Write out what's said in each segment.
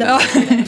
eftermiddag.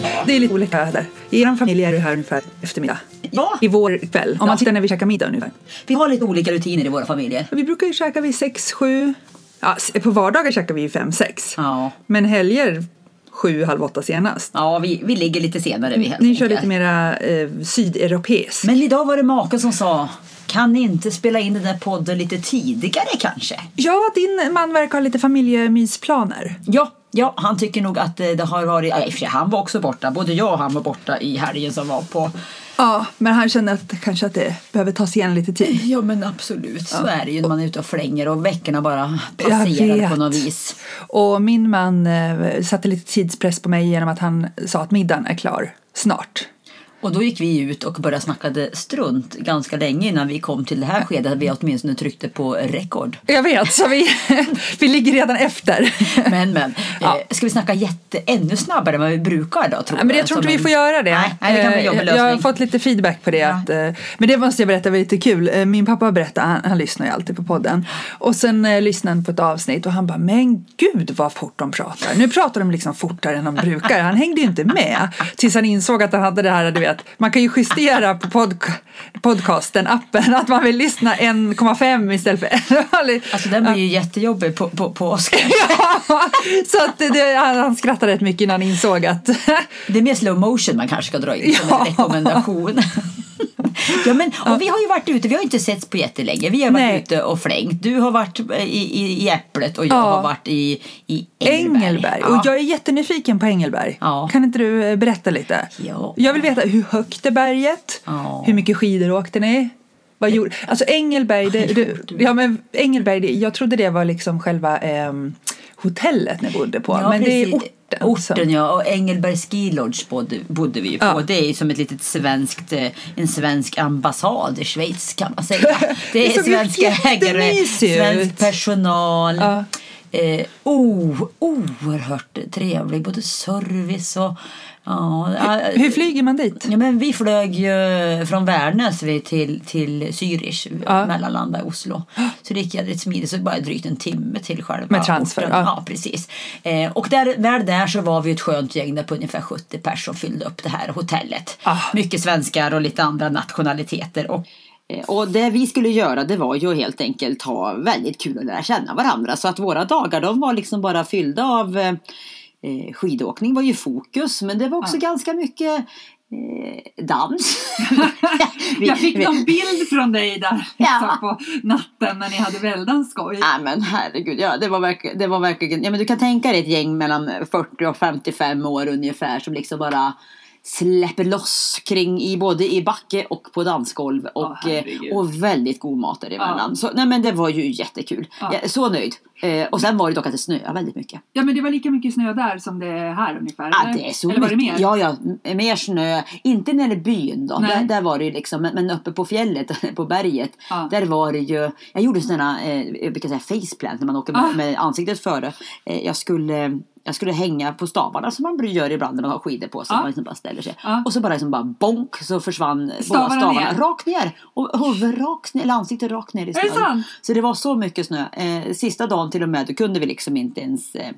Ja, det är lite olika där. I er familj är du här ungefär eftermiddag. Ja, I vår kväll. Om man tittar när vi käkar middag ungefär. vi har lite olika rutiner i våra familjer. Vi brukar ju käka vid sex, sju. Ja, på vardagar käkar vi ju fem, sex. Ja, Men helger sju, halv åtta senast. ja vi, vi ligger lite senare. Vi helt Ni kör lite mera eh, sydeuropeiskt. Men idag var det maken som sa kan ni inte spela in den där podden lite tidigare kanske? Ja, din man verkar ha lite familjemysplaner. Ja, ja han tycker nog att eh, det har varit... Ja, sig, han var också borta. Både jag och han var borta i helgen som var på... Ja, men han känner att kanske att det behöver tas igen lite tid. Ja men absolut, så är det ju när man är ute och flänger och veckorna bara passerar på något vis. Och min man eh, satte lite tidspress på mig genom att han sa att middagen är klar snart. Och då gick vi ut och började snacka strunt ganska länge innan vi kom till det här skedet. att Vi åtminstone tryckte på rekord. Jag vet, så vi, vi ligger redan efter. Men men, Ja. eh, ska vi snacka jätte, ännu snabbare än vad vi brukar då? Tror men jag tror Som inte vi får göra det. Nej, nej, det kan bli en Eh, jag, jag har fått lite feedback på det. Ja. Att, eh, men det måste jag berätta var lite kul. Min pappa berättade, han, han lyssnar ju alltid på podden. Och sen eh, lyssnade han på ett avsnitt och han bara, men gud vad fort de pratar. Nu pratar de liksom fortare än de brukar. Han hängde ju inte med. Tills han insåg att han hade det här, du vet, man kan ju justera på podca- podcasten, appen, att man vill lyssna 1,5 istället för Alltså den blir ju jättejobbig på, på, på oss. Ja, så att det, han, han skrattade rätt mycket innan han insåg att Det är mer slow motion man kanske ska dra in som Ja. en rekommendation. ja, men, och vi har ju varit ute, vi har inte setts på jättelänge. Vi har varit Nej. ute och flängt. Du har varit i, i, i Äpplet och jag Ja. har varit i, i Engelberg. Engelberg. Ja. Och jag är jättenyfiken på Engelberg. Kan inte du eh, berätta lite? Ja. Jag vill veta hur högt är berget? Hur mycket skidor åkte ni? Vad gjorde... Alltså Engelberg, det, det, ja, men Engelberg det, jag trodde det var liksom själva ehm, hotellet ni bodde på. Ja, men det är precis. orten. Orten ja, och Engelberg Ski Lodge bodde, bodde vi ju på. Ja. Det är som ett litet svenskt, eh, en svensk ambassad i Schweiz kan man säga. Det Det är ju svenska ägare, ut. svensk personal. Ja. Eh, oh, oerhört trevlig, både service och... Ja, ja, Hur flyger man dit? Ja, men vi flög ju från Värnäs till, till Zürich, Ja. mellanlanda Oslo. Så det gick jädrigt smidigt, så bara drygt en timme till själva Med transfer, ja. Ja, precis. Eh, och där, väl där så var vi ett skönt gäng där på ungefär 70 personer som fyllde upp det här hotellet. Ah. Mycket svenskar och lite andra nationaliteter. Och, eh, och det vi skulle göra det var ju helt enkelt ha väldigt kul att lära känna varandra. Så att våra dagar de var liksom bara fyllda av eh, skidåkning var ju fokus men det var också ganska mycket eh, dans. Jag fick någon bild från dig där Ja. på natten när ni hade väldans skoj. Nej men herregud, ja, det, var verkligen, det var verkligen, ja men du kan tänka dig ett gäng mellan 40 och 55 år ungefär som liksom bara släpper loss kring i både i backe och på dansgolv och, eh, och väldigt god mat däremellan. Så nej men det var ju jättekul. Ja. Jag är så nöjd. Eh, och sen var det dock att det snöade väldigt mycket. Ja men det var lika mycket snö där som det är här ungefär? Ja, eller? det är så eller var det mer? Ja, ja, mer snö. Inte nere i byn då. Där, där var det liksom, men, uppe på fjället, på berget. Ja. Där var det ju, jag gjorde sådana, eh, vilka säga, faceplant när man åker Ah. med, med ansiktet före. Eh, jag skulle jag skulle hänga på stavarna som man gör ibland när man har skidor på sig. Ja. Man liksom bara ställer sig. Ja. Och så bara, liksom bara bonk så försvann Stavarna båda stavarna ner? rakt ner. Och huvudet rakt ner, eller ansiktet rakt ner i snön. Så det var så mycket snö. Eh, sista dagen till och med, då kunde vi liksom inte ens eh,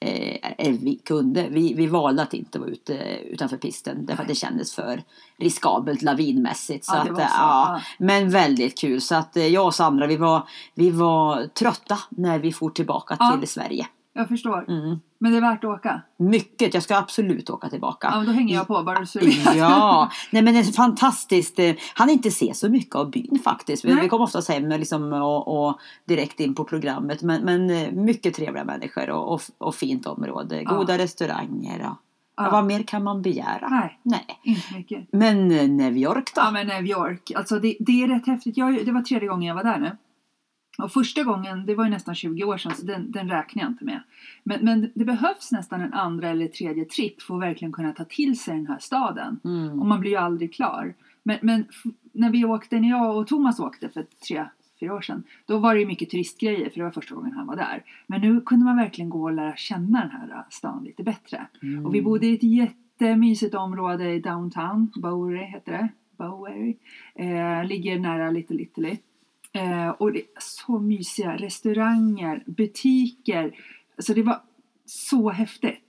Eh, vi kunde, vi, vi valde att inte vara ute utanför pisten därför att det kändes för riskabelt lavinmässigt. Så Ja, det att, eh, så, ja, ja. Men väldigt kul. Så att eh, jag och Sandra vi var, vi var trötta när vi for tillbaka Ja. till Sverige. Jag förstår. Mm. Men det är värt att åka? Mycket, jag ska absolut åka tillbaka. Ja, men då hänger jag på bara du suger. Ja, nej men det är fantastiskt. Han inte se så mycket av byn faktiskt. Vi, Nej. vi kom oftast hem liksom, och, och direkt in på programmet. Men, men eh, mycket trevliga människor och, och, och fint område. Ja. Goda restauranger. Och, Ja. vad mer kan man begära? Nej, Nej. inte mycket. Men eh, New York då? Ja men New York, alltså det, det är rätt häftigt. Jag, det var tredje gången jag var där nu. Och första gången, det var ju nästan 20 år sedan så den, den räknar jag inte med. Men, men det behövs nästan en andra eller tredje tripp för att verkligen kunna ta till sig den här staden. Mm. Och man blir ju aldrig klar. Men, men när vi åkte, när jag och Thomas åkte för tre, fyra år sedan. Då var det ju mycket turistgrejer för det var första gången han var där. Men nu kunde man verkligen gå och lära känna den här stan lite bättre. Och vi bodde i ett jättemysigt område i downtown, Bowery heter det. Bowery. Eh, ligger nära Little Italy. Eh, och det är så mysiga restauranger, butiker. Så det var så häftigt.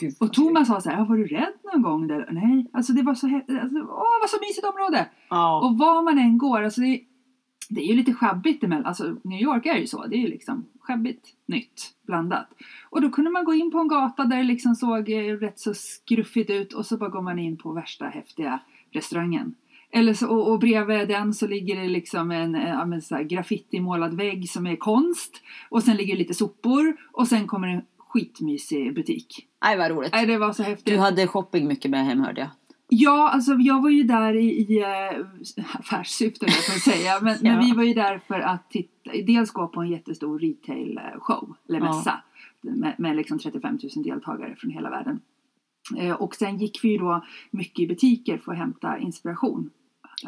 Gud, Och Thomas sa så här, "Ja, var du rädd någon gång? Där? Nej, alltså det var så, hä- alltså, åh, vad så mysigt område! Ja. Och var man än går, alltså det, det är ju lite sjabbigt emellan. Alltså New York är ju så, det är ju liksom sjabbigt, nytt, blandat. Och då kunde man gå in på en gata där det liksom såg eh, rätt så skruffigt ut och så bara går man in på värsta häftiga restaurangen. Eller så, och, och bredvid den så ligger det liksom en, eh, ja, men så graffitimålad vägg som är konst. Och sen ligger det lite sopor och sen kommer en skitmysig butik. Nej, vad roligt. Nej, det var så häftigt. Du hade shopping mycket med hem hörde jag. Ja, alltså jag var ju där i, i eh, affärssyfte, jag kan säga. Men, Ja. men vi var ju där för att titta, dels gå på en jättestor retail-show, eller Ja. mässa. Med, med liksom 35 000 deltagare från hela världen. Eh, och sen gick vi ju då mycket i butiker för att hämta inspiration.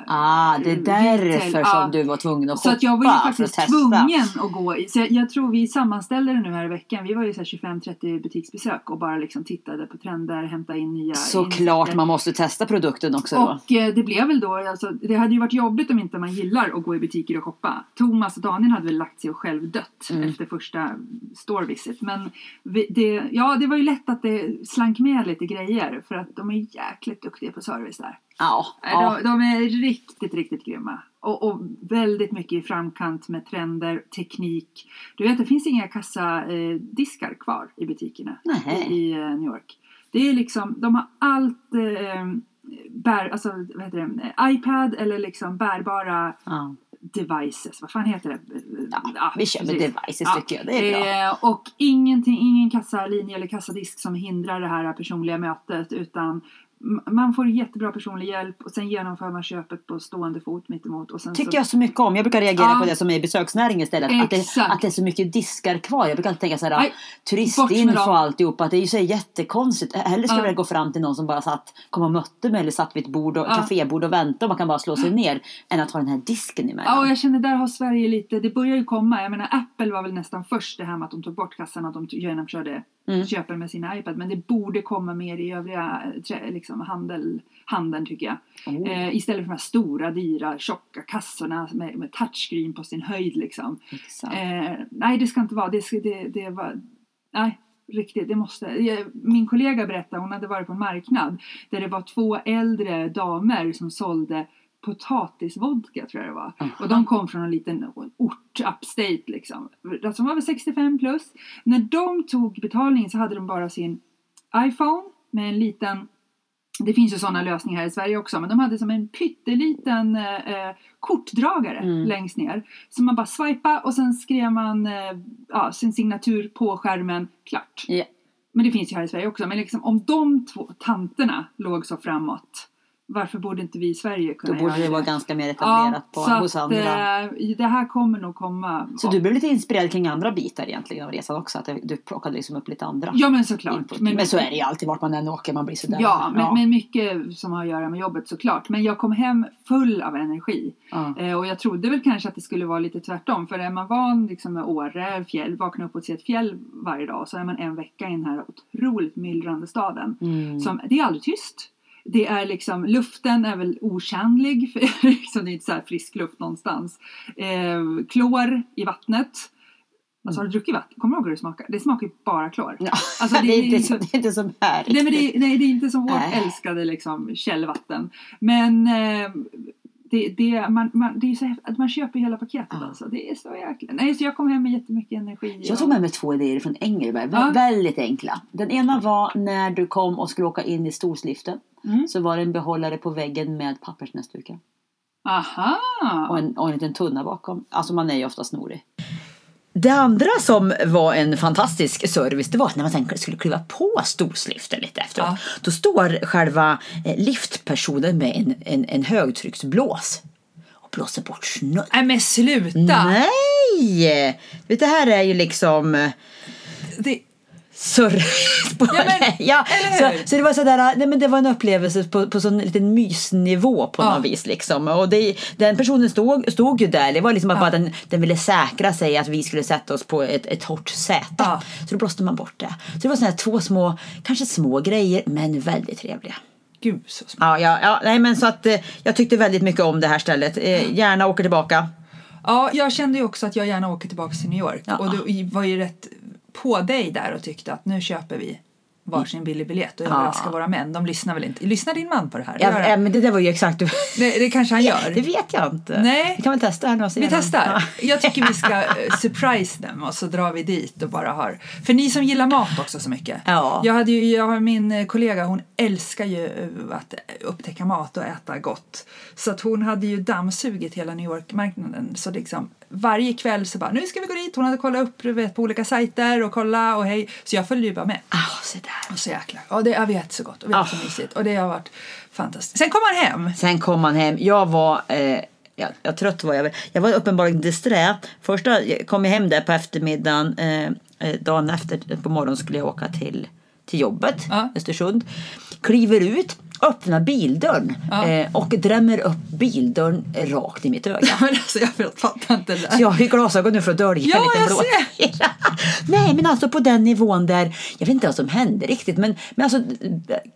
Ah, det är Retail, därför som du var tvungen att Så shoppa att jag var ju att faktiskt testa. tvungen att gå. Så jag, jag tror vi sammanställde det nu här i veckan. Vi var ju så här 25-30 butiksbesök och bara liksom tittade på trender, hämta in nya Såklart man måste testa produkten också då. Och eh, det blev väl då, alltså, det hade ju varit jobbigt om inte man gillar att gå i butiker och shoppa. Thomas och Daniel hade väl lagt sig och själv dött Mm. efter första store visit. Men vi, det, ja, det var ju lätt att det slank med lite grejer för att de är jäkligt duktiga på service där. Ja, Nej, ja. De, de är riktigt, riktigt grymma. Och, och väldigt mycket i framkant med trender, teknik. Du vet, det finns inga kassadiskar eh, kvar i butikerna Nähä. i, eh, New York. Det är liksom, de har allt eh, bär, alltså, vad heter det, iPad eller liksom bärbara ja. devices. Vad fan heter det? Ja, vi kör med devices tycker jag. Det är bra. Eh, och ingenting, ingen kassalinje eller kassadisk som hindrar det här personliga mötet utan man får jättebra personlig hjälp och sen genomför man köpet på stående fot mittemot. Och sen tycker så, jag så mycket om. Jag brukar reagera Ja. på det som är i besöksnäringen istället. Att det, att det är så mycket diskar kvar. Jag brukar alltid tänka så här, turistinfo och alltihop. Att det är ju så jättekonstigt. Hellre skulle Ja. jag gå fram till någon som bara satt, kom och mötte mig eller satt vid ett bord och, Ja. kafébord och väntade och man kan bara slå sig ner. Än att ha den här disken emellan. Ja, och jag känner där har Sverige lite, det börjar ju komma. Jag menar Apple var väl nästan först det här med att de tog bort kassan, att de genomkörde Mm. köpen med sina iPad. Men det borde komma mer i övriga eh, liksom, handel, handeln tycker jag. Oh. Eh, istället för de här stora, dyra, tjocka kassorna med, med touchscreen på sin höjd liksom. Eh, nej, det ska inte vara. Det, ska, det, det var, nej, riktigt. Det måste. Min kollega berättade, hon hade varit på en marknad där det var två äldre damer som sålde potatisvodka tror jag det var. Och de kom från en liten ort, upstate liksom. Alltså de var väl 65 plus. När de tog betalningen så hade de bara sin iPhone med en liten det finns ju sådana lösningar här i Sverige också, men de hade som en pytteliten eh, eh, kortdragare Mm. längst ner. Så man bara swipa och sen skrev man eh, ja, sin signatur på skärmen, klart. Ja. Men det finns ju här i Sverige också. Men liksom, om de två tanterna låg så framåt, varför borde inte vi i Sverige Då kunna borde göra det vara ganska mer etablerat på, så hos att, andra. eh, det här kommer nog komma. Så du blev lite inspirerad kring andra bitar egentligen av resan också? Att det- du plockade liksom upp lite andra Ja men såklart. input. Men, så är det ju alltid vart man än åker, man blir sådär. Ja, men, men mycket som har att göra med jobbet såklart. Men jag kom hem full av energi. Ja. Eh, och jag trodde väl kanske att det skulle vara lite tvärtom. För är man van liksom med Åre, fjäll, vakna upp och se ett fjäll varje dag. Så är man en vecka i den här otroligt myllrande staden. Mm. Som, det är aldrig tyst. Det är liksom, luften är väl okänlig. För liksom, det är inte så här frisk luft någonstans. Eh, klor i vattnet. Alltså har du druckit vatten? Kommer du ihåg hur det smakar? Det smakar ju bara klor. Ja. Alltså, det, är inte så, det är inte som här. Nej, men det, nej, det är inte som vårt älskade liksom, källvatten. Men eh, det, det, man, man, det är så att man köper hela paketet Ja. alltså. Det är så jäkla... Nej, så jag kom hem med jättemycket energi. Jag och- tog med mig två idéer från Engelberg, Ja. väldigt enkla. Den ena var när du kom och skulle åka in i storsliften. Mm. Så var det en behållare på väggen med pappersnäsdukar. Aha! Och en, och en liten tunna bakom. Alltså man är ju ofta snorig. Det andra som var en fantastisk service det var att när man sen skulle kliva på storsliften lite efteråt. Ja. Då står själva eh, liftpersonen med en, en, en högtrycksblås. Och blåser bort snö. Nej men sluta! Nej! Vet, det här är ju liksom... eh, Det, surr på Ja, men, ja, så, så det var sådär, nej men det var en upplevelse på, på sån liten mysnivå på Ja. något vis liksom. Och det, den personen stod, stod ju där, det var liksom att Ja. bara den, den ville säkra sig att vi skulle sätta oss på ett, ett hårt säte. Ja. Så då blåste man bort det. Så det var sådana här två små, kanske små grejer, men väldigt trevliga. Gud så smart. Ja, ja, ja nej men så att eh, jag tyckte väldigt mycket om det här stället. Eh, gärna åker tillbaka. Ja, jag kände ju också att jag gärna åker tillbaka till New York. Ja. Och du var ju rätt på dig där och tyckte att nu köper vi varsin billig biljett och Ja. överraskar våra män. De lyssnar väl inte? Lyssnar din man på det här? Ja, han. eh, men det där var ju exakt det, det kanske han gör. Det vet jag inte. Nej. Vi kan väl testa här nu. Vi testar. Ja. Jag tycker vi ska eh, surprise dem och så drar vi dit och bara har... För ni som gillar mat också så mycket. Ja. Jag, hade ju, jag har min eh, kollega, hon älskar ju att upptäcka mat och äta gott. Så att hon hade ju dammsugit hela New York-marknaden. Så liksom varje kväll så bara, nu ska vi gå dit. Hon hade kollat upp vet, på olika sajter och kolla och hej. Så jag följde ju bara med. Ah, se där. Och så jäkla, ja det, ja, vi äter så gott och vi äter så Ah. mysigt. Och det har varit fantastiskt. Sen kom han hem. Sen kom han hem. Jag var, eh, jag, jag trött var jag. Jag var uppenbarligen disträ. Första jag kom jag hem där på eftermiddagen. Eh, eh, dagen efter på morgonen skulle jag åka till, till jobbet, Ja. Östersund. Kliver ut, öppnar bildörren Ja. eh, och drämmer upp bildörren rakt i mitt öga. Men alltså jag fattar inte det där. Så jag har ju glasögon nu för att dölja Ja, en liten blå. Nej, men alltså på den nivån där, jag vet inte vad som hände riktigt, men, men alltså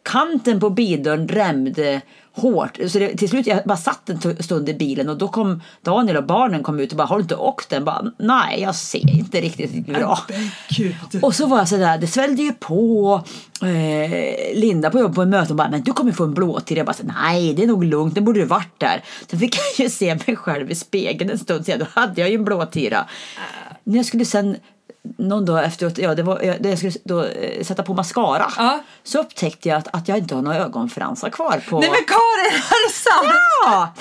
kanten på bildörren drämde hårt. Så det, till slut, jag bara satt en stund i bilen och då kom Daniel och barnen kom ut och bara, har du inte åkt den? Bara, Nej, jag ser inte riktigt bra. Och så var jag sådär, det svällde ju på. Eh, Linda på jobb på en möte och bara, men du kommer få en blåtira. Jag bara, nej det är nog lugnt, den borde du varit där. Sen fick jag ju se mig själv i spegeln en stund sedan, då hade jag ju en blåtira. När jag skulle sen någon dag efteråt, ja, det var, ja, det jag skulle då, eh, sätta på mascara. Ja. Så upptäckte jag att, att jag inte har några ögonfransar kvar på... Nej men Karin, är det sant? Ja!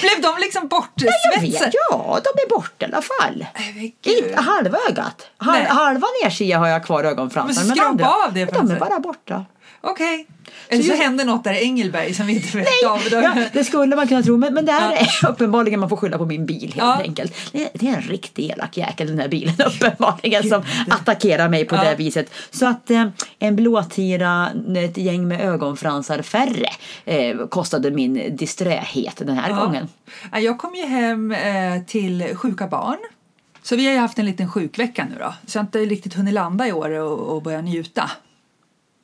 Blev de liksom Jag vet, bortsvetsade? ja, de är borta i alla fall. Nej, men halva ögat. Nej. halva nedsida har jag kvar ögonfransar. Men skrapa andra, av det De är bara borta. Okej. Eller så jag- hände något där i Engelberg som vi inte vet av. Då- Ja, det skulle man kunna tro, men, men det här Ja. är uppenbarligen man får skylla på min bil helt Ja. enkelt. Det, det är en riktig elak jäkel den här bilen uppenbarligen som attackerar mig på det viset. Så att eh, en blåtira, ett gäng med ögonfransar färre eh, kostade min disträhet den här gången. Ja, Jag kom ju hem eh, till sjuka barn. Så vi har ju haft en liten sjukvecka nu då. Så jag har inte riktigt hunnit landa i år och, och börja njuta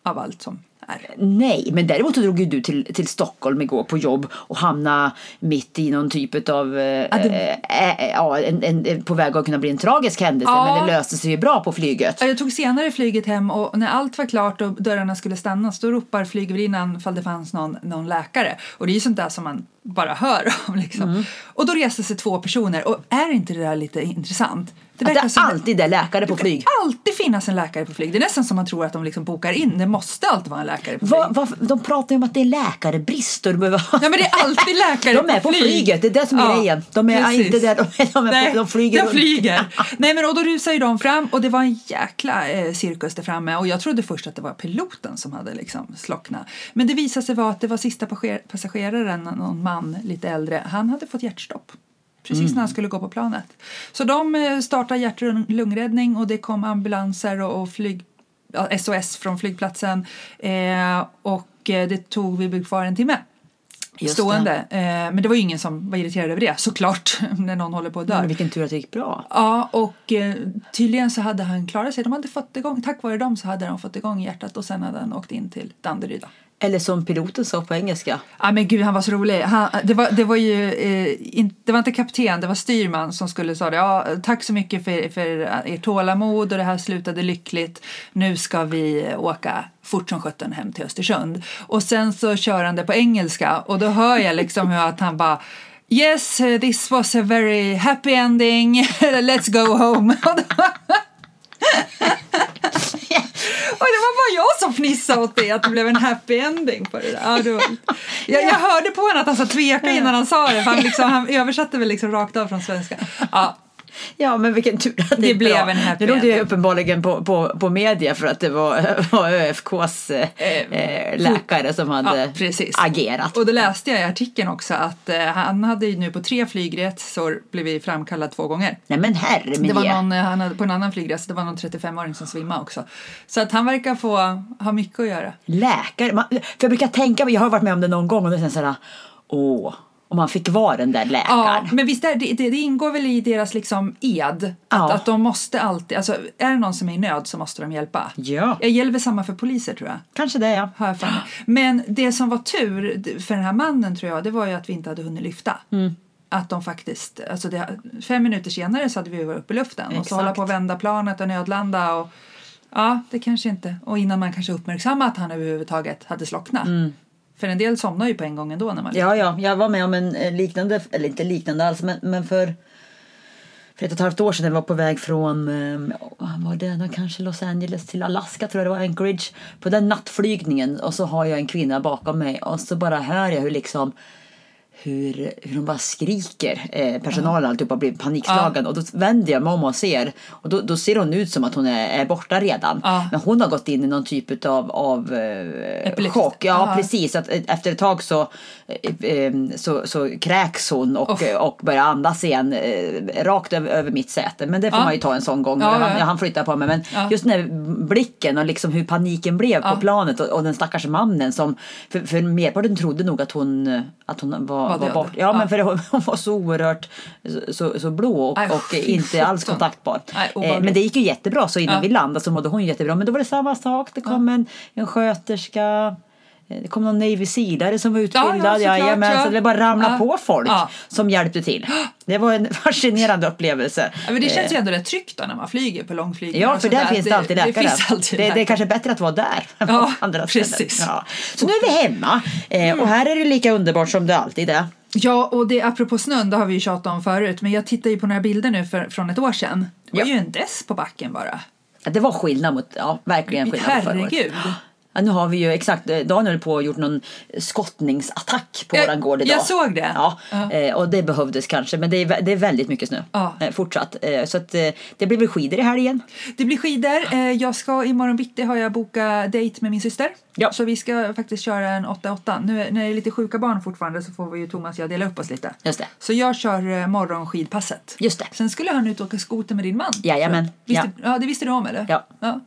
av allt som är. Nej, men däremot drog ju du till, till Stockholm igår på jobb och hamnade mitt i någon typ av, eh, Ja, det- eh, ja, en, en, på väg att kunna bli en tragisk händelse, Ja. men det löste sig ju bra på flyget. Ja, Jag tog senare flyget hem och när allt var klart och dörrarna skulle stängas då ropar flygvärdinnan ifall det fanns någon, någon läkare. Och det är ju sånt där som man bara hör om. Liksom. Mm. Och då reste sig två personer och är inte det där lite intressant? Det Att det som- alltid är läkare på flyg. alltid finnas en läkare på flyg. Det är nästan som man tror att de liksom bokar in. Det måste alltid vara en läkare på flyg. Va, va, de pratar ju om att det är läkarbrist och de behöver Ja men det är alltid läkare De är på flyg. flyget, det är det som är grejen. De är precis. inte där, de, är- de, är Nej, på, de flyger de flyger. Nej men och då rusar ju de fram och det var en jäkla eh, cirkus där framme och jag trodde först att det var piloten som hade liksom slocknat. Men det visade sig vara att det var sista passager- passageraren, någon man lite äldre, han hade fått hjärtstopp. Precis Mm. när han skulle gå på planet. Så de eh, startade hjärt och det kom ambulanser och, flyg, SOS från flygplatsen. Eh, och eh, det tog, vi blev kvar en timme. Just stående. Eh, men det var ju ingen som var irriterad över det såklart när någon håller på att dö. Men vilken tur att det gick bra. Ja, och tydligen så hade han klarat sig. De hade fått igång, tack vare dem så hade de fått igång hjärtat och sen hade han åkt in till Danderyd. Eller som piloten sa på engelska. Ja men gud han var så rolig. Han, det, var, det var ju eh, in, det var inte kapten, det var styrman som skulle säga ja, tack så mycket för, för ert tålamod och det här slutade lyckligt. Nu ska vi åka fort som sjutton hem till Östersund. Och sen så kör han det på engelska och då hör jag liksom hur att han bara Yes, eh, this was a very happy ending. Let's go home. Det var bara jag som fnissade åt det, att det blev en happy ending på det där. Ja, det var... jag, jag hörde på honom att han sa tveka innan han sa det, för han, liksom, han översatte väl liksom rakt av från svenska. Ja. Ja, men vilken tur att det, Det är blev bra. en happy Nu låg det uppenbarligen på, på, på media för att det var, var ÖFKs eh, eh, läkare som hade Ja, agerat. Och då läste jag i artikeln också att eh, han hade ju nu på tre flygresor blivit framkallad två gånger. Nej men herre Det var någon, eh, han hade, på en annan flygresa, det var någon 35-åring som svimmade också. Så att han verkar få ha mycket att göra. Läkare. Man, för jag brukar tänka, jag har varit med om det någon gång och det såhär, åh, om man fick vara den där Ja, läkaren. men visst är det, det, det ingår väl i deras liksom ed att, Ja. att de måste alltid, alltså är det någon som är i nöd så måste de hjälpa. Ja. Jag gäller väl samma för poliser tror jag. Kanske det ja. Har jag mig. Men det som var tur för den här mannen tror jag, det var ju att vi inte hade hunnit lyfta. Mm. Att de faktiskt, alltså det, fem minuter senare så hade vi varit uppe i luften och Exakt. så hålla på att vända planet och nödlanda och ja, det kanske inte, och innan man kanske uppmärksammar att han överhuvudtaget hade slocknat. För en del somnar ju på en gång ändå när man Ja, ja, jag var med om en liknande, eller inte liknande alls, men, men för, för ett och ett halvt år sedan när vi var på väg från, ehm, var det då, kanske Los Angeles till Alaska tror jag det var, Anchorage. På den nattflygningen och så har jag en kvinna bakom mig och så bara hör jag hur liksom hur, hur de bara skriker. Eh, personalen alltihopa blir panikslagen. Och då vänder jag mig om och ser. Och då, då ser hon ut som att hon är, är borta redan. Ja. Men hon har gått in i någon typ av, av eh, chock. Ja, Ja. precis. Att, eh, efter ett tag så, eh, eh, så, så kräks hon och, eh, och börjar andas igen eh, rakt över, över mitt säte. Men det får Ja. man ju ta en sån gång. Ja, han, ja. han flyttar på mig. Men Ja. just den här blicken och liksom hur paniken blev på Ja. planet och, och den stackars mannen som för, för merparten trodde nog att hon, att hon Var var, död. bort. Ja, Ja. men för hon var så oerhört så, så, blå och, Aj, och inte alls kontaktbar. Nej, eh, men det gick ju jättebra så innan Ja. vi landade så mådde hon jättebra. Men då var det samma sak. Det kom en, en sköterska. Eh, Det kom någon Navy Sealare som var utbildad. ja, ja. så det bara ramlade på folk som hjälpte till. Det var en fascinerande upplevelse. Men det känns ju ändå rätt tryggt då när man flyger på långflygningar. Ja, för där finns det alltid läkare. Det, finns alltid det, det är kanske bättre att vara där än på andra ställen. precis. Ja. Så nu är vi hemma eh, och här är det lika underbart som det alltid är. Ja, och det apropå snön, det har vi ju tjatat om förut, men jag tittar ju på några bilder nu för, från ett år sedan. Det var Ja. ju en dess på backen bara. Ja, det var skillnad mot, ja verkligen skillnad mot förra året. Ja, nu har vi ju exakt, eh, Daniel höll på och gjort någon skottningsattack på Jag- våran gård idag. jag såg det. Ja, Ja. eh, och det behövdes kanske, men det är, det är väldigt mycket snö Ja. eh, fortsatt. Så att det blir väl skidor i helgen. Det blir skidor. Jag ska imorgon bitti har jag bokat dejt med min syster. Ja. Så vi ska faktiskt köra en 8-8. Nu är- när det är lite sjuka barn fortfarande så får vi ju Thomas och jag dela upp oss lite. Just det. Så jag kör morgonskidpasset. Just det. Sen skulle han ut och åka skoter med din man. Jajamän. Visste, ja. det visste du om eller? Ja.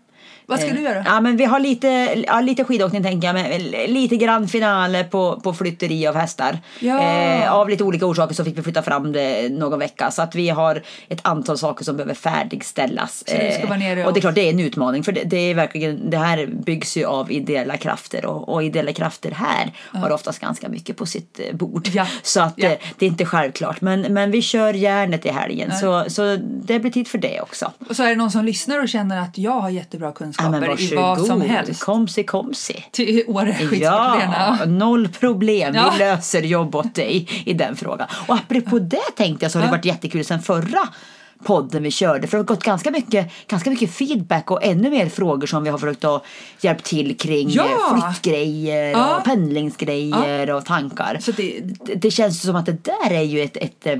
Vad ska Eh, du göra? Ja, men vi har lite, ja, lite skidåkning tänker jag, men lite grann finaler på, på flytteri av hästar. Ja. Eh, av lite olika orsaker så fick vi flytta fram det någon vecka. Så att vi har ett antal saker som behöver färdigställas. Så ska vara nere och- och det är klart, det är en utmaning. För det, det är verkligen, det här byggs ju av ideella krafter. Och, och ideella krafter här har oftast ganska mycket på sitt eh, bord. Ja. Så att Ja. eh, det är inte självklart. Men, men vi kör järnet i helgen. Så, så det blir tid för det också. Och så är det någon som lyssnar och känner att jag har jättebra Ja, kunskaper men i vad som helst. Komsi, komsi. Till Åre Ja, noll problem. Ja. Vi löser jobb åt dig i den frågan. Och apropå det tänkte jag så har det Ja. varit jättekul sen förra podden vi körde. För det har gått ganska mycket, ganska mycket feedback och ännu mer frågor som vi har försökt att hjälpa till kring Ja. eh, flyttgrejer Ja. och pendlingsgrejer och tankar. Så det- det, det känns som att det där är ju ett, ett, eh,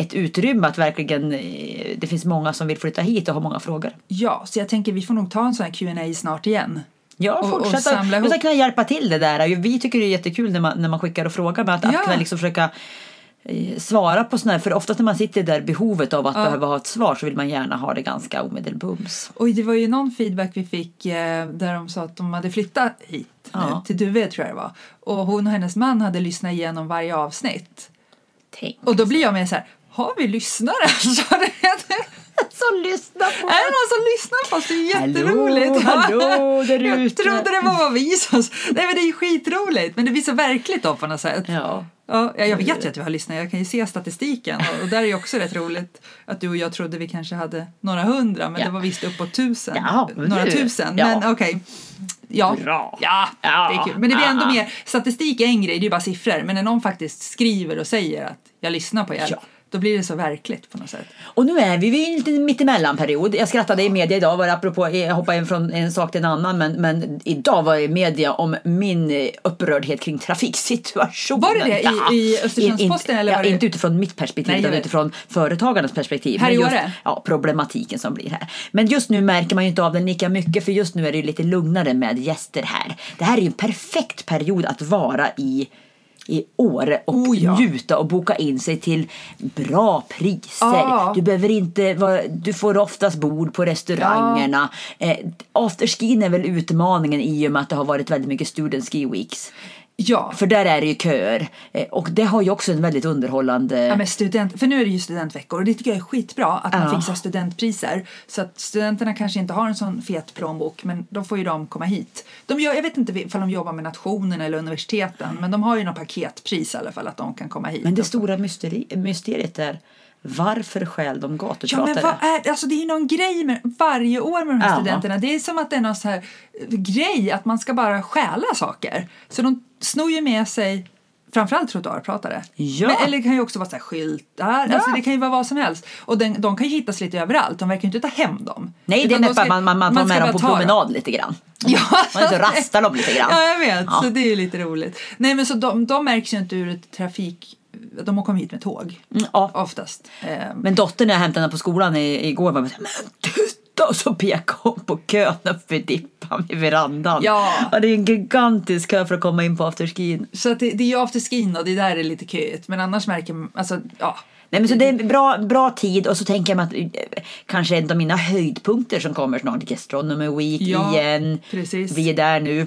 ett utrymme att verkligen, eh, det finns många som vill flytta hit och har många frågor. Ja, så jag tänker vi får nog ta en sån här Q&A snart igen. Ja, Och- och fortsätta. samla kunna hjälpa till det där. Vi tycker det är jättekul när man, när man skickar och frågar. Men att, att Ja. kunna liksom försöka eh, svara på sådana här. För oftast när man sitter där behovet av att behöva ha ett svar så vill man gärna ha det ganska omedelbums. Och det var ju någon feedback vi fick eh, där de sa att de hade flyttat hit Ja. till Duve tror jag det var. Och hon och hennes man hade lyssnat igenom varje avsnitt. Tänk. Och då blir jag med så här, har vi lyssnare? Så det, Så lyssna på är det någon som lyssnar på oss? Det är Hallå, jätteroligt. hallå där Jag ute. trodde det var vad vi som... Nej men det är ju skitroligt. Men det blir så verkligt då på något sätt. Ja. Ja, jag vet ju att du har lyssnat. Jag kan ju se statistiken. Och, och där är ju också rätt roligt att du och jag trodde vi kanske hade några hundra. Men Ja. det var visst uppåt tusen. Ja, några du- tusen. ja. Men okej. Ja. Bra. ja, Ja. det är kul. Men det blir ändå mer, statistik är en grej, det är ju bara siffror. Men när någon faktiskt skriver och säger att jag lyssnar på er. Då blir det så verkligt på något sätt. Och nu är vi i en liten mittemellanperiod. Jag skrattade i media idag, var det apropå, jag hoppar in från en sak till en annan, men, men idag var jag i media om min eh, upprördhet kring trafiksituationen. Var det det i- Ja. i Östersunds-Posten, eller ja, det- Inte utifrån mitt perspektiv, Nej, utan utifrån företagarnas perspektiv. Här i just? Ja, problematiken som blir här. Men just nu märker man ju inte av den lika mycket, för just nu är det ju lite lugnare med gäster här. Det här är ju en perfekt period att vara i i Åre och Oh, ja. njuta och boka in sig till bra priser. Ja. Du behöver inte vara, du får oftast bord på restaurangerna. Eh, afterskin är väl utmaningen i och med att det har varit väldigt mycket student ski weeks. Ja, För där är det ju köer. Eh, och det har ju också en väldigt underhållande... Ja, men student, för nu är det ju studentveckor och det tycker jag är skitbra att man Ja. fixar studentpriser. Så att studenterna kanske inte har en sån fet plånbok men då får ju de komma hit. De gör, jag vet inte ifall de jobbar med nationen eller universiteten men de har ju något paketpris i alla fall att de kan komma hit. Men det stora mysteri, mysteriet är varför stjäl de Ja gatupratare? men vad är alltså det är ju någon grej med varje år med de här Ja. studenterna. Det är som att det är någon så här eh, grej att man ska bara stjäla saker. Så de snor ju med sig framförallt trottoarpratare. Ja. Men, eller det kan ju också vara så här skyltar, alltså det kan ju vara vad som helst. Och den, de kan ju hittas lite överallt, de verkar ju inte ta hem dem. Nej, det är ska- man, man, man tar med dem på ta dem. promenad lite grann. Ja, Man så rastar dem lite grann. Ja, jag vet. Ja. Så det är ju lite roligt. Nej, men så de, de märks ju inte ur ett trafik... De har kommit hit med tåg. Mm, ja. Oftast. Eh, Men dottern jag hämtade henne på skolan i, igår var bara men titta! Och så pekade hon på kön uppe i dippan vid verandan. Ja. Och det är en gigantisk kö för att komma in på afterskin. Så det, det är ju afterskin och det där är lite köigt. Men annars märker man, alltså ja. Nej men så det är bra, bra tid och så tänker jag mig att eh, kanske en av mina höjdpunkter som kommer snart, Gastronomy Week Ja, igen. precis. Vi är där nu.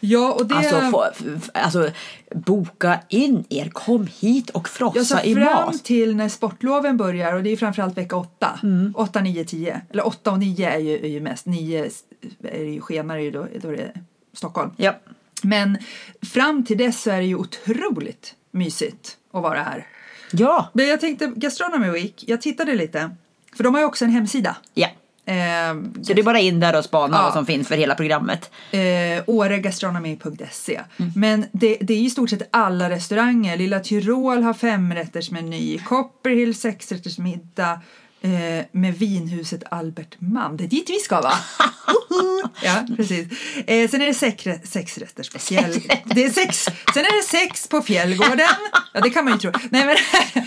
Ja, och det... Alltså, få, f- alltså boka in er, kom hit och jag frossa sa i fram till när sportloven börjar och det är framförallt vecka 8. Mm. 8, 9, 10. Eller 8 och 9 är ju, är ju mest. 9 är ju skenar ju då, då är det Stockholm. Ja. Men fram till dess så är det ju otroligt mysigt att vara här. Ja. Men jag tänkte Gastronomy Week, jag tittade lite. För de har ju också en hemsida. ja. Eh, Så det är bara in där och spana Ja. vad som finns för hela programmet. eh, åregastronomy.se. Mm. Men det, det är i stort sett alla restauranger. Lilla Tyrol har femrättersmeny, Copperhill sexrättersmiddag eh, med vinhuset Albert Mam. Det är dit vi ska va? Ja, precis. Eh, sen är det sex, sexrätters på fjäll... Det är sex. Sen är det sex på Fjällgården. Ja, det kan man ju tro. Nej, men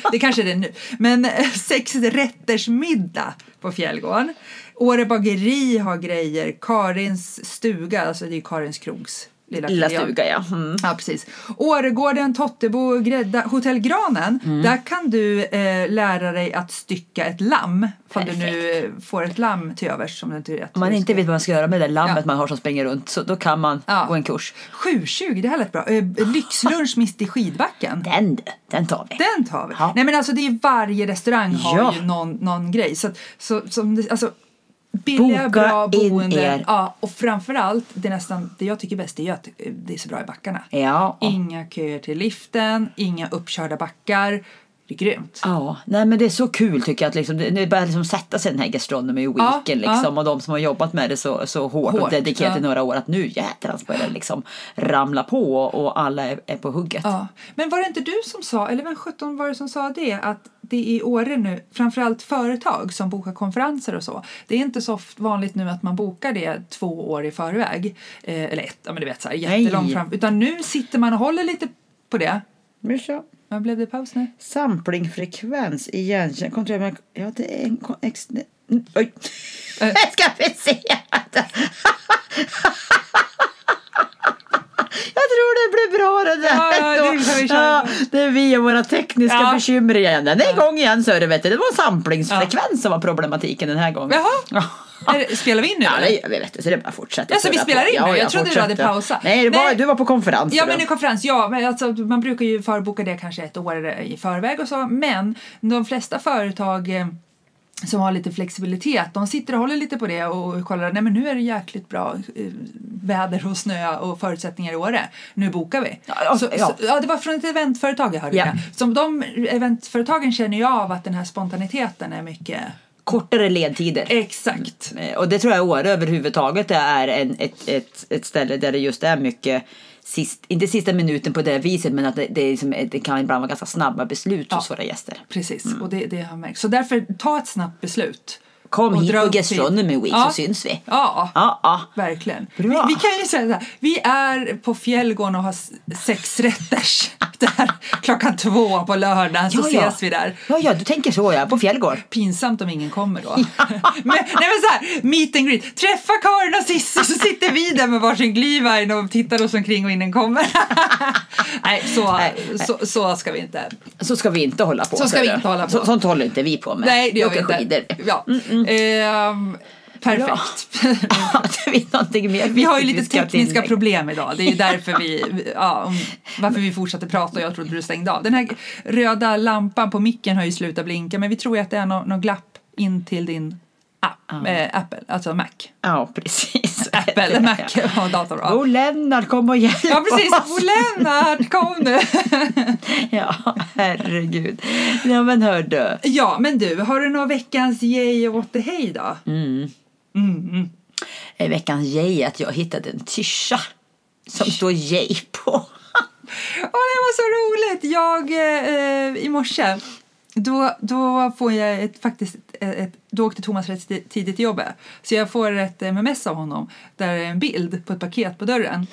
det kanske är det nu. Men eh, sex rätters middag på Fjällgården. Åre bageri har grejer. Karins stuga, alltså det är Karins krogs lilla, Lilla stuga ja. Mm. Ja, precis. Åregården, Tottebo, Grädda, Hotell Granen. Mm. Där kan du eh, lära dig att stycka ett lamm. Om du nu får ett lamm till övers. Som du inte vet Om man inte vet vad man ska göra med det där lammet Ja. man har som springer runt så då kan man Ja. gå en kurs. 7.20, det här lät bra. Eh, lyxlunch mitt i skidbacken. Den den tar vi. Den tar vi. Nej men alltså det är varje restaurang har ju någon, någon grej. Så, så som det, alltså billiga, Boka bra in boende. er. Ja, och framförallt, det, nästan, det jag tycker bäst är att det är så bra i backarna. Ja. Inga köer till liften, inga uppkörda backar. Det är grymt. Ja, nej men det är så kul tycker jag att liksom, det, börjar liksom sätta sig den här gastronomy weeken Ja, liksom ja. och de som har jobbat med det så, så hårt, och Hårt, dedikerat i ja. några år att nu jädrans börjar det liksom ramla på och alla är, är på hugget. Ja. Men var det inte du som sa, eller vem sjutton var det som sa det, att det är i Åre nu, framförallt företag som bokar konferenser och så, det är inte så vanligt nu att man bokar det två år i förväg, eh, eller ett, ja men du vet så här jättelångt fram, utan nu sitter man och håller lite på det. Mischa. Vad blev det paus nu? Samplingfrekvens. Kontrollera med... Ja, det är en... Ex, ne- oj. Eh. Ska vi se. Jag tror det blir bra det där. Ja, ja, det. Ja, det är vi och våra tekniska Ja. bekymmer igen. Den är igång igen så är det vet du. Det var samplingsfrekvens som var problematiken den här gången. Jaha. Spelar vi in nu Ja, eller? vi vet du. Så det är bara att fortsätta. Ja, så vi spelar på. in ja, nu? Jag trodde du hade fortsätter. pausat. Nej, var, Nej. du var på konferens. Ja men i konferens, ja. Men alltså, man brukar ju förboka det kanske ett år i förväg och så. Men de flesta företag eh, som har lite flexibilitet, de sitter och håller lite på det och kollar, nej men nu är det jäkligt bra eh, väder och snö och förutsättningar i Åre. Nu bokar vi. Ja, ja, så, ja. Så, ja det var från ett eventföretag jag hörde Ja. det. Som de eventföretagen känner ju av att den här spontaniteten är mycket Kortare ledtider. Exakt. Eh, Och det tror jag Åre överhuvudtaget är en, ett, ett, ett ställe där det just är mycket sist, inte sista minuten på det viset men att det, det, liksom, det kan ibland vara ganska snabba beslut hos Ja. våra gäster. Precis, och det, det har jag märkt. Så därför, ta ett snabbt beslut. Kom Och hit på Gastronomy. Week Ja. så syns vi. Ja, Ja, ja. verkligen. Vi, Bra. vi kan ju säga så här, vi är på Fjällgården och har sex rätters. Där, klockan två på lördagen så Ja, ses vi där. Ja, ja, du tänker så ja, på Fjällgård. Pinsamt om ingen kommer då. men, nej men så här, meet and greet. Träffa Karin och Cissi så sitter vi där med varsin glühwein och tittar oss omkring och ingen kommer. nej, så, Nej, så, så ska vi inte. Så ska vi inte hålla på. Så ska vi inte hålla på. Så, sånt håller inte vi på med. Nej, det gör vi inte. skidor. Ja. Ehm, perfekt. Har vi någonting mer Vi har ju lite ska tekniska problem idag. Det är ju därför vi, ja, om, varför vi fortsatte prata och jag trodde du stängde av. Den här röda lampan på micken har ju slutat blinka men vi tror ju att det är något nå glapp in till din app, eh, Apple, alltså Mac. Ja, precis. Apple, Mac och dator. Ja, Bo Lennart, kom och hjälp ja precis. oss. Bo Lennart, kom nu! Ja, herregud. Ja, men hör du. Ja, men du, har du någon veckans yay och what the hey då? I veckans yay att jag hittade en tischa som står yay på. Åh, det var så roligt! Jag, eh, i morse, då, då får jag ett, faktiskt ett, då åkte Thomas rätt tidigt till jobbet. Så jag får ett mms av honom där det är en bild på ett paket på dörren.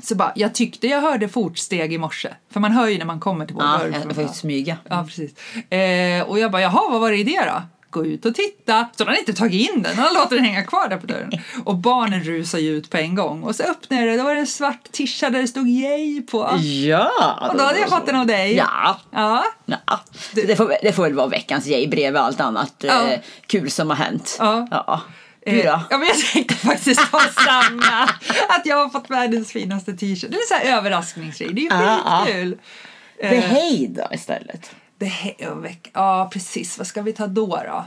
Så bara, jag tyckte jag hörde fotsteg i morse. För man hör ju när man kommer till vår Ja, dörr. jag från- får smyga. Ja, precis. Eh, och jag bara, jaha, vad var det i det då? Gå ut och titta. Så de har inte tagit in den, de har låtit den hänga kvar där på dörren. Och barnen rusar ju ut på en gång. Och så öppnade jag det, då var det en svart tischa där det stod yay på. Ja! Och då hade jag fått den av dig. Ja. Ja. ja. Det, får, det får väl vara veckans yay bredvid allt annat Ja. eh, kul som har hänt. Ja. ja. Du Eh, då? Ja, men jag tänkte faktiskt ta samma. Att jag har fått världens finaste t-shirt. Det är så här överraskningsgrej. Det är ju Ja, ja. skitkul. Det Eh, då istället. Det här, veck- ja, precis. Vad ska vi ta då då?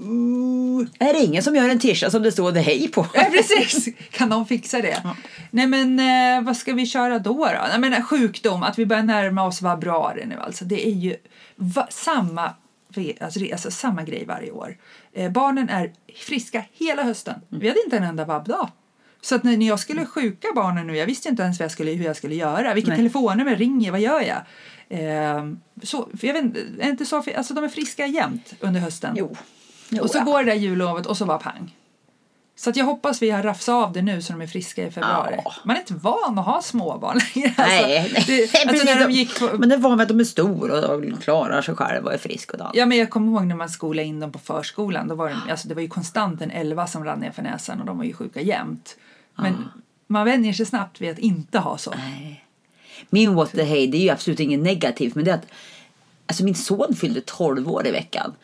Ooh. Är det ingen som gör en tisha som det står det hej på? Ja, precis. Kan de fixa det? Nej, men eh, vad ska vi köra då? då? Nej, men sjukdom, att vi börjar närma oss februari nu. Alltså, det är ju va- samma, alltså, alltså, samma grej varje år. Eh, barnen är friska hela hösten. Vi hade inte en enda vabbdag. Så att när när jag skulle sjuka barnen nu, jag visste inte ens vad jag skulle, hur jag skulle göra. Vilket Nej. telefonnummer ringer, vad gör jag? Eh, så, jag vet är inte så, alltså de är friska jämt under hösten. Jo. jo Och så ja. går det där jullovet och så bara pang. Så att jag hoppas vi har rafsat av det nu så de är friska i februari. Ja. Man är inte van att ha småbarn längre. Nej, alltså, det, nej, alltså när de gick på, Men det var med att de är stora och klarar sig själva och är friska och allt. Ja, men jag kommer ihåg när man skolade in dem på förskolan. Då var det, alltså, det var ju konstant en elva som rann ner för näsan och de var ju sjuka jämt. Men man vänjer sig snabbt vid att inte ha så. Nej. Min the hey, det är ju absolut inget negativt men det är att Alltså min son fyllde 12 år i veckan.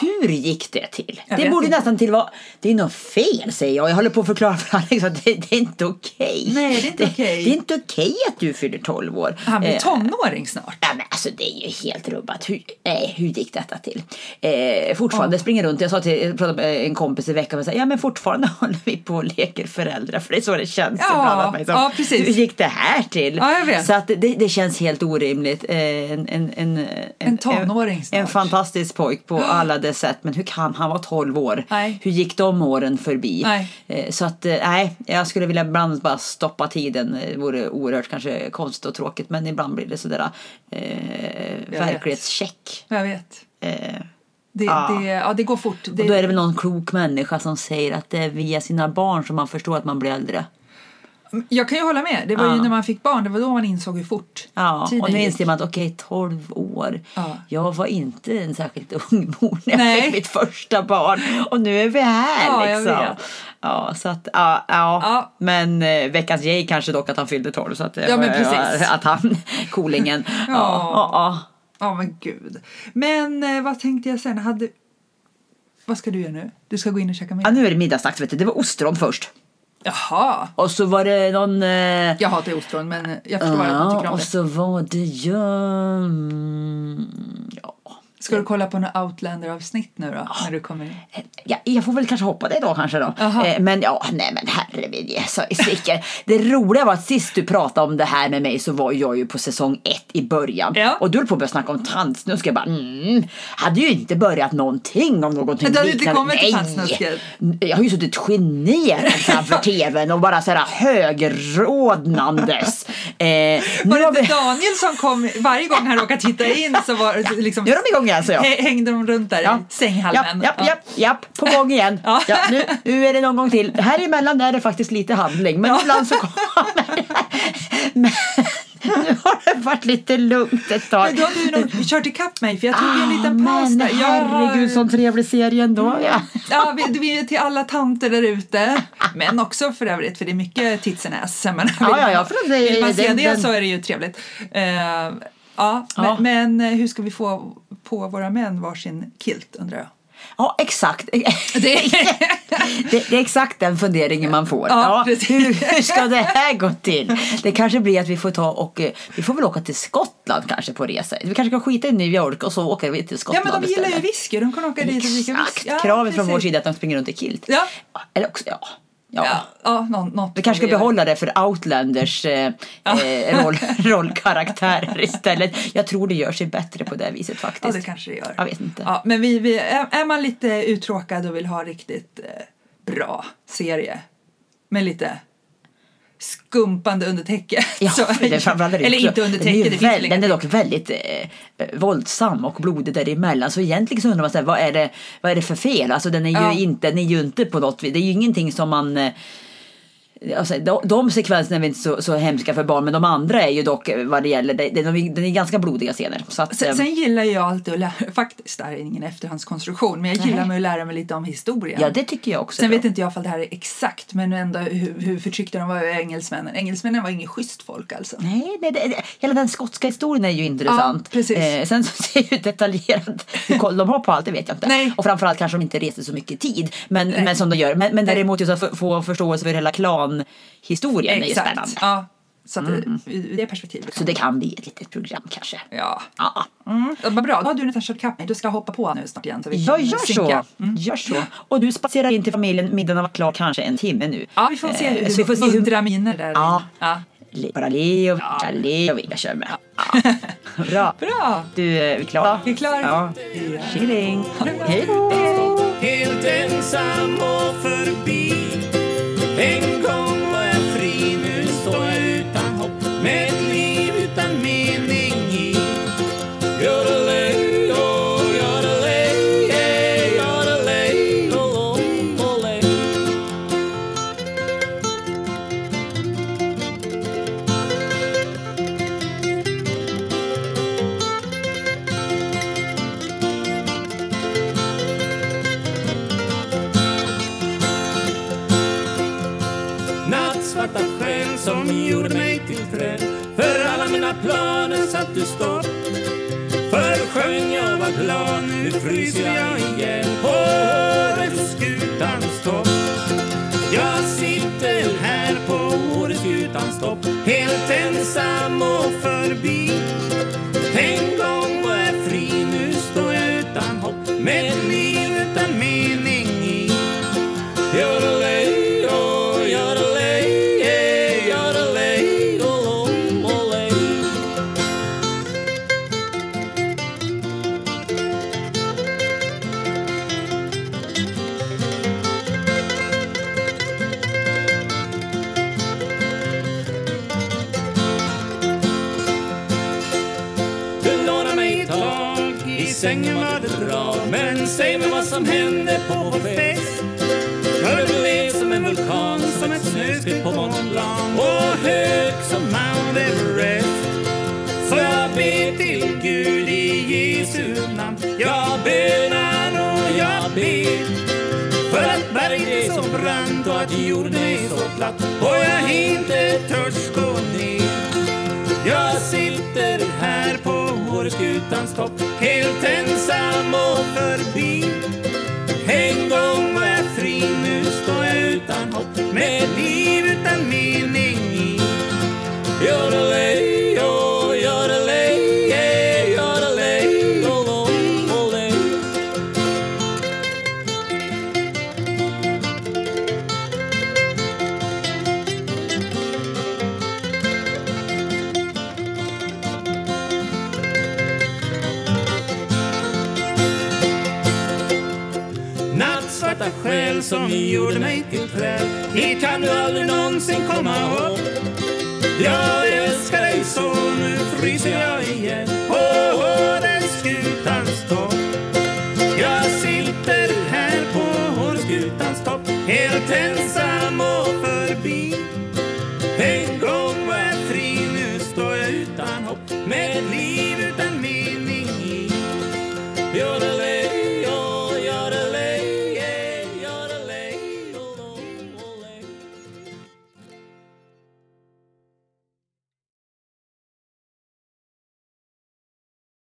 Hur gick det till? Jag det borde inte. nästan till vara... Det är något fel säger jag. Jag håller på att förklara för Alex att det, det är inte okej. Nej, det är inte okej. Det är inte okej att du fyller 12 år. Han blir Eh, tonåring snart. Ja, men alltså det är ju helt rubbat. Hur, nej, hur gick detta till? Eh, fortfarande springer runt. Jag sa till jag pratade med en kompis i veckan och sa, ja men fortfarande håller vi på och leker föräldrar. För det är så det känns Ja, ibland. Liksom, ja, precis. Hur gick det här till? Ja, jag vet. Så att det, det känns helt orimligt. Eh, en, en, en, En en, snart. en fantastisk pojk på alla dess sätt. Men hur kan han vara 12 år? Nej. Hur gick de åren förbi? Nej. Eh, så att eh, nej, jag skulle vilja ibland bara stoppa tiden. Det vore oerhört kanske konstigt och tråkigt. Men ibland blir det sådär eh, vet. verklighetscheck. Jag vet. Eh, Det, Ja. det, ja, det går fort. Det, och då är det väl någon klok människa som säger att det är via sina barn som man förstår att man blir äldre. Jag kan ju hålla med. Det var ju Ja. när man fick barn, det var då man insåg hur fort Ja, tiden och nu inser man att okej, 12 år. Ja. Jag var inte en särskilt ung mor när jag Nej. fick mitt första barn. Och nu är vi här Ja, jag liksom. Ja, så att, ja, ja. Ja. Men eh, veckans yay kanske dock att han fyllde 12. Så att, eh, Ja, men precis. Att han, coolingen. ja. Ja, ja. Ja, men gud. Men eh, vad tänkte jag sen? Hade... Vad ska du göra nu? Du ska gå in och käka ja, middag? nu är det middagsdags vet du. Det var ostron först. Jaha! Och så var det någon... Eh, Jag hatar ostron, men jag förstår att man tycker ja, om och det. så var det ju... Ja. Ska du kolla på några Outlander-avsnitt nu då? När du kommer in? Ja, jag får väl kanske hoppa det då kanske då. Eh, men ja, nej men herrevid Jesus. Det roliga var att sist du pratade om det här med mig så var jag ju på säsong ett i början. Ja. Och du höll på att börja snacka om tandsnusk. Jag bara mm, hade ju inte börjat någonting om någonting Du hade inte kommit till tandsnusket? Jag har ju suttit generad framför tvn och bara såhär högrodnandes. Eh, Var det inte vi... Daniel som kom varje gång han råkade titta in så var det liksom... Nu är de igång igen så jag. hä- Hängde de runt där i sänghalmen? Japp, japp, japp, japp, på gång igen. Ja. Ja. nu, nu är det någon gång till. Här emellan är det faktiskt lite handling, men ibland så kommer. Men nu har det varit lite lugnt ett tag. Men då har du nog kört ikapp mig för jag tog ju en liten paus Ah, men där. Herregud, sån trevlig serie ändå. Ja. Ja, vi, vi är till alla tanter där ute. Men också för övrigt, för det är mycket tits and ass. Ja, vill ja, man- ja, för det- Vill man se det den- så är det ju trevligt. Eh, ja, Ja. Men, men hur ska vi få på våra män varsin kilt undrar jag? ja, exakt. Det, Det, det är exakt den funderingen man får. Ja, Ja, hur, ska det här gå till? Det kanske blir att vi får ta och eh, vi får väl åka till Skottland kanske på resa. Vi kanske kan skita i New York och så åker vi till ja, Skottland men de gillar ju istället. whisky. De kan åka dit och dricka Exakt, whisky. Ja, kravet från vår sida att de springer runt i kilt. Ja. Eller också, ja. Ja. Ja, ja nå, något Vi kanske ska behålla det för Outlanders eh, eh, roll, rollkaraktärer istället. Jag tror det gör sig bättre på det viset faktiskt. Ja, det kanske det gör. Jag vet inte. Ja, men vi, vi, är, är man lite uttråkad och vill ha riktigt eh, bra serie med lite skumpande under täcket. Ja, så är det är framförallt är det eller också- inte under den är täcket, det finns väl, Den är dock väldigt eh, våldsam och blodig däremellan. Så egentligen så undrar man så här, vad, är det, vad är det för fel? Alltså den är ju, Ja. inte, den är ju inte på något vis, det är ju ingenting som man eh, Alltså, de, de sekvenserna är väl inte så, så hemska för barn men de andra är ju dock eh, vad det gäller, det, det, de, är- det är ganska blodiga scener. Så att, Sen, eh, sen gillar jag alltid att lära, faktiskt, det här är ingen efterhandskonstruktion, men jag gillar med att lära mig lite om historien. ja det tycker jag också. Sen vet inte jag ifall det här är exakt, men ändå hur, hur förtryckta de var över engelsmännen. Engelsmännen var inget schysst folk alltså. Nej, nej det, det, hela den skotska historien är ju intressant. Ja, precis. Eh, sen så ser ju detaljerat hur koll de har på allt, det vet jag inte. Nej. Och framförallt kanske de inte reser så mycket tid. Men, Nej. men som de gör. Men, men däremot just att få- få förståelse för hela klanhistorien är ju spännande. Ja, så att, ur ur det perspektivet. Så det kan bli ett litet program kanske. Ja. Ja, Mm. ja, Vad bra, då har du nästan kört kapp. Du ska hoppa på nu snart igen. Så vi ja kan gör synka. så. Gör så. Och du spatserar in till familjen, middagen har varit klar kanske en timme nu. Ja, vi får se Eh, hur, så vi får se hur muntra miner där. Ja. ja. Le- bara le och vinka, le och vinka kör med. Ja. Bra. Bra! Du, är vi klara? Vi är klara. Ja. Tjingeling. Hej då. Helt ensam jag glad, nu fryser jag igen På Åreskutans topp. Jag sitter här på Årets skutans topp Helt ensam och förbi. Brant och att jorden är så platt och jag inte törs gå ner. Jag sitter här på Åreskutans topp Helt ensam och förbi. En gång var jag fri, nu står jag utan hopp Med ett liv utan mening. Någonsin komma